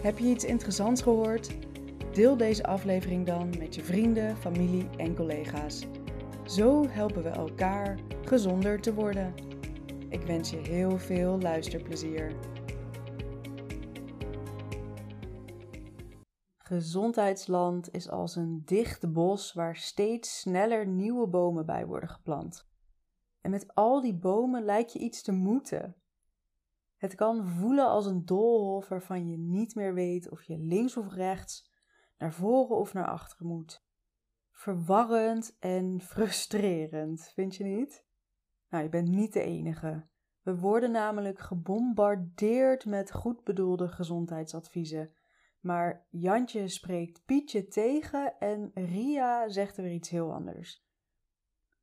Heb je iets interessants gehoord? Deel deze aflevering dan met je vrienden, familie en collega's. Zo helpen we elkaar gezonder te worden. Ik wens je heel veel luisterplezier. Gezondheidsland is als een dicht bos waar steeds sneller nieuwe bomen bij worden geplant. En met al die bomen lijkt je iets te moeten. Het kan voelen als een doolhof waarvan je niet meer weet of je links of rechts, naar voren of naar achteren moet. Verwarrend en frustrerend, vind je niet? Nou, je bent niet de enige. We worden namelijk gebombardeerd met goed bedoelde gezondheidsadviezen. Maar Jantje spreekt Pietje tegen en Ria zegt er weer iets heel anders.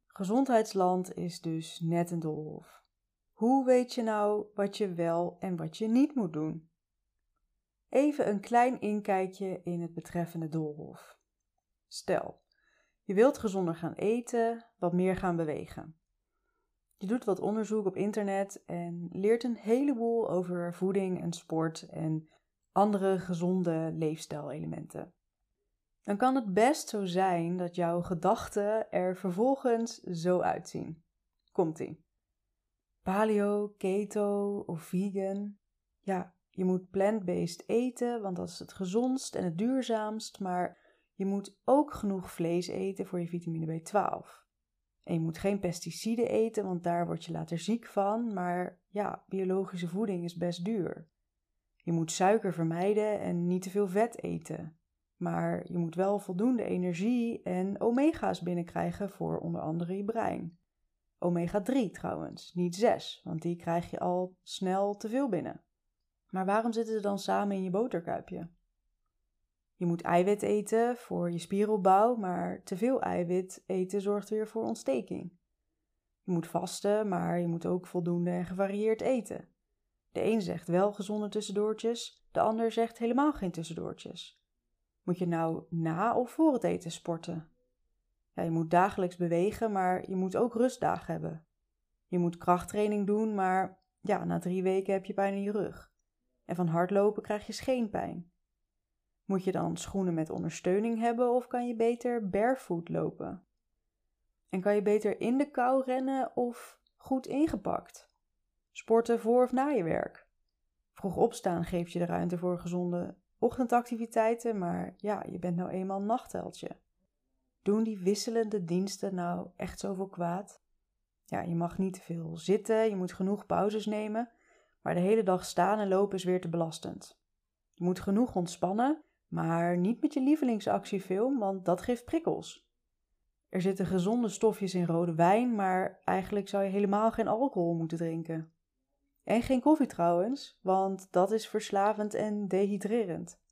Gezondheidsland is dus net een doolhof. Hoe weet je nou wat je wel en wat je niet moet doen? Even een klein inkijkje in het betreffende doolhof. Stel, je wilt gezonder gaan eten, wat meer gaan bewegen. Je doet wat onderzoek op internet en leert een heleboel over voeding en sport en andere gezonde leefstijlelementen. Dan kan het best zo zijn dat jouw gedachten er vervolgens zo uitzien. Komt-ie paleo, keto of vegan. Ja, je moet plant-based eten, want dat is het gezondst en het duurzaamst, maar je moet ook genoeg vlees eten voor je vitamine B12. En je moet geen pesticiden eten, want daar word je later ziek van, maar ja, biologische voeding is best duur. Je moet suiker vermijden en niet te veel vet eten. Maar je moet wel voldoende energie en omega's binnenkrijgen voor onder andere je brein. Omega 3 trouwens, niet 6, want die krijg je al snel te veel binnen. Maar waarom zitten ze dan samen in je boterkuipje? Je moet eiwit eten voor je spieropbouw, maar te veel eiwit eten zorgt weer voor ontsteking. Je moet vasten, maar je moet ook voldoende en gevarieerd eten. De een zegt wel gezonde tussendoortjes, de ander zegt helemaal geen tussendoortjes. Moet je nou na of voor het eten sporten? Ja, je moet dagelijks bewegen, maar je moet ook rustdagen hebben. Je moet krachttraining doen, maar ja, na drie weken heb je pijn in je rug. En van hardlopen krijg je scheenpijn. Moet je dan schoenen met ondersteuning hebben of kan je beter barefoot lopen? En kan je beter in de kou rennen of goed ingepakt? Sporten voor of na je werk? Vroeg opstaan geeft je de ruimte voor gezonde ochtendactiviteiten, maar ja, je bent nou eenmaal nachtheldje. Doen die wisselende diensten nou echt zoveel kwaad? Ja, je mag niet te veel zitten, je moet genoeg pauzes nemen, maar de hele dag staan en lopen is weer te belastend. Je moet genoeg ontspannen, maar niet met je lievelingsactiefilm, want dat geeft prikkels. Er zitten gezonde stofjes in rode wijn, maar eigenlijk zou je helemaal geen alcohol moeten drinken. En geen koffie trouwens, want dat is verslavend en dehydrerend.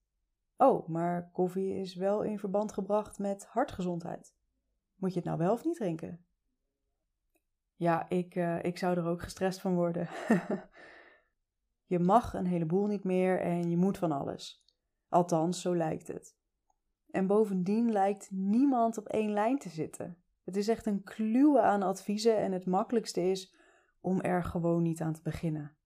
Oh, maar koffie is wel in verband gebracht met hartgezondheid. Moet je het nou wel of niet drinken? Ja, ik, uh, ik zou er ook gestrest van worden. je mag een heleboel niet meer en je moet van alles. Althans, zo lijkt het. En bovendien lijkt niemand op één lijn te zitten. Het is echt een kluwe aan adviezen en het makkelijkste is om er gewoon niet aan te beginnen.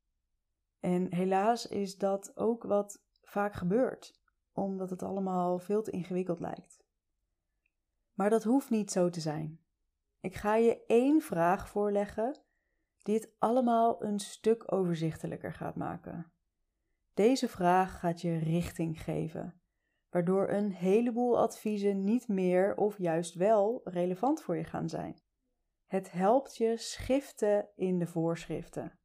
En helaas is dat ook wat vaak gebeurt omdat het allemaal veel te ingewikkeld lijkt. Maar dat hoeft niet zo te zijn. Ik ga je één vraag voorleggen die het allemaal een stuk overzichtelijker gaat maken. Deze vraag gaat je richting geven, waardoor een heleboel adviezen niet meer of juist wel relevant voor je gaan zijn. Het helpt je schiften in de voorschriften.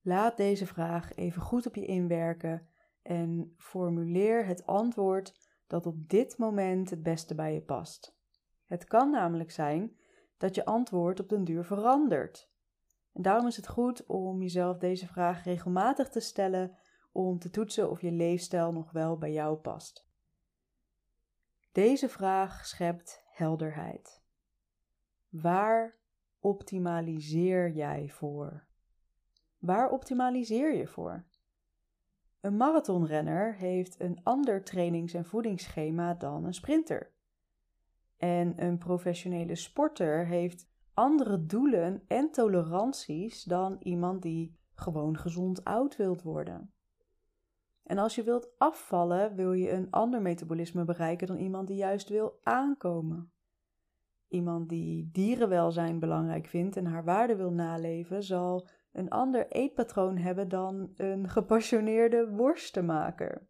Laat deze vraag even goed op je inwerken en formuleer het antwoord dat op dit moment het beste bij je past. Het kan namelijk zijn dat je antwoord op den duur verandert. En daarom is het goed om jezelf deze vraag regelmatig te stellen om te toetsen of je leefstijl nog wel bij jou past. Deze vraag schept helderheid. Waar optimaliseer jij voor? Waar optimaliseer je voor? Een marathonrenner heeft een ander trainings- en voedingsschema dan een sprinter. En een professionele sporter heeft andere doelen en toleranties dan iemand die gewoon gezond oud wilt worden. En als je wilt afvallen, wil je een ander metabolisme bereiken dan iemand die juist wil aankomen. Iemand die dierenwelzijn belangrijk vindt en haar waarde wil naleven, zal een ander eetpatroon hebben dan een gepassioneerde worstenmaker.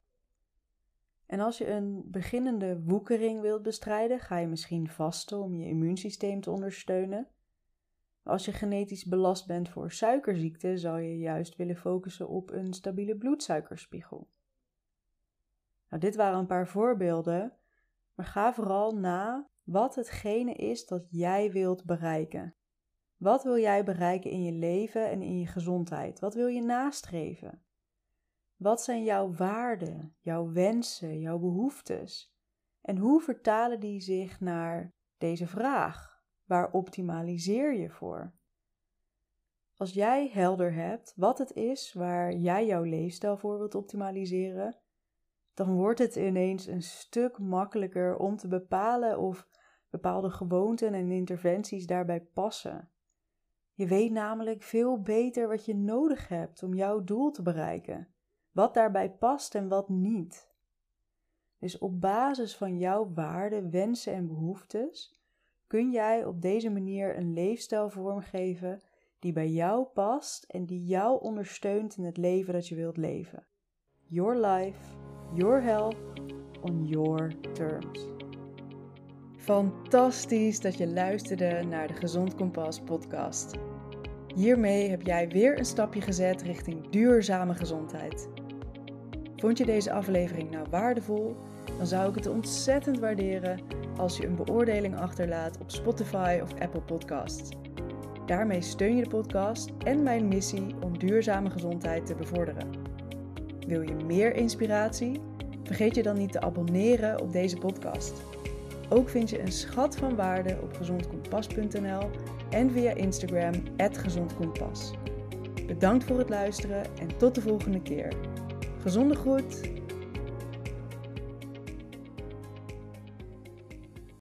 En als je een beginnende woekering wilt bestrijden, ga je misschien vasten om je immuunsysteem te ondersteunen. Als je genetisch belast bent voor suikerziekte, zal je juist willen focussen op een stabiele bloedsuikerspiegel. Nou, dit waren een paar voorbeelden, maar ga vooral na wat hetgene is dat jij wilt bereiken. Wat wil jij bereiken in je leven en in je gezondheid? Wat wil je nastreven? Wat zijn jouw waarden, jouw wensen, jouw behoeftes? En hoe vertalen die zich naar deze vraag? Waar optimaliseer je voor? Als jij helder hebt wat het is waar jij jouw leefstijl voor wilt optimaliseren, dan wordt het ineens een stuk makkelijker om te bepalen of bepaalde gewoonten en interventies daarbij passen. Je weet namelijk veel beter wat je nodig hebt om jouw doel te bereiken, wat daarbij past en wat niet. Dus op basis van jouw waarden, wensen en behoeftes kun jij op deze manier een leefstijl vormgeven die bij jou past en die jou ondersteunt in het leven dat je wilt leven. Your life, your health on your terms. Fantastisch dat je luisterde naar de Gezond Kompas podcast. Hiermee heb jij weer een stapje gezet richting duurzame gezondheid. Vond je deze aflevering nou waardevol? Dan zou ik het ontzettend waarderen als je een beoordeling achterlaat op Spotify of Apple Podcasts. Daarmee steun je de podcast en mijn missie om duurzame gezondheid te bevorderen. Wil je meer inspiratie? Vergeet je dan niet te abonneren op deze podcast. Ook vind je een schat van waarde op gezondkompas.nl en via Instagram @gezondkompas. Bedankt voor het luisteren en tot de volgende keer. Gezonde groet.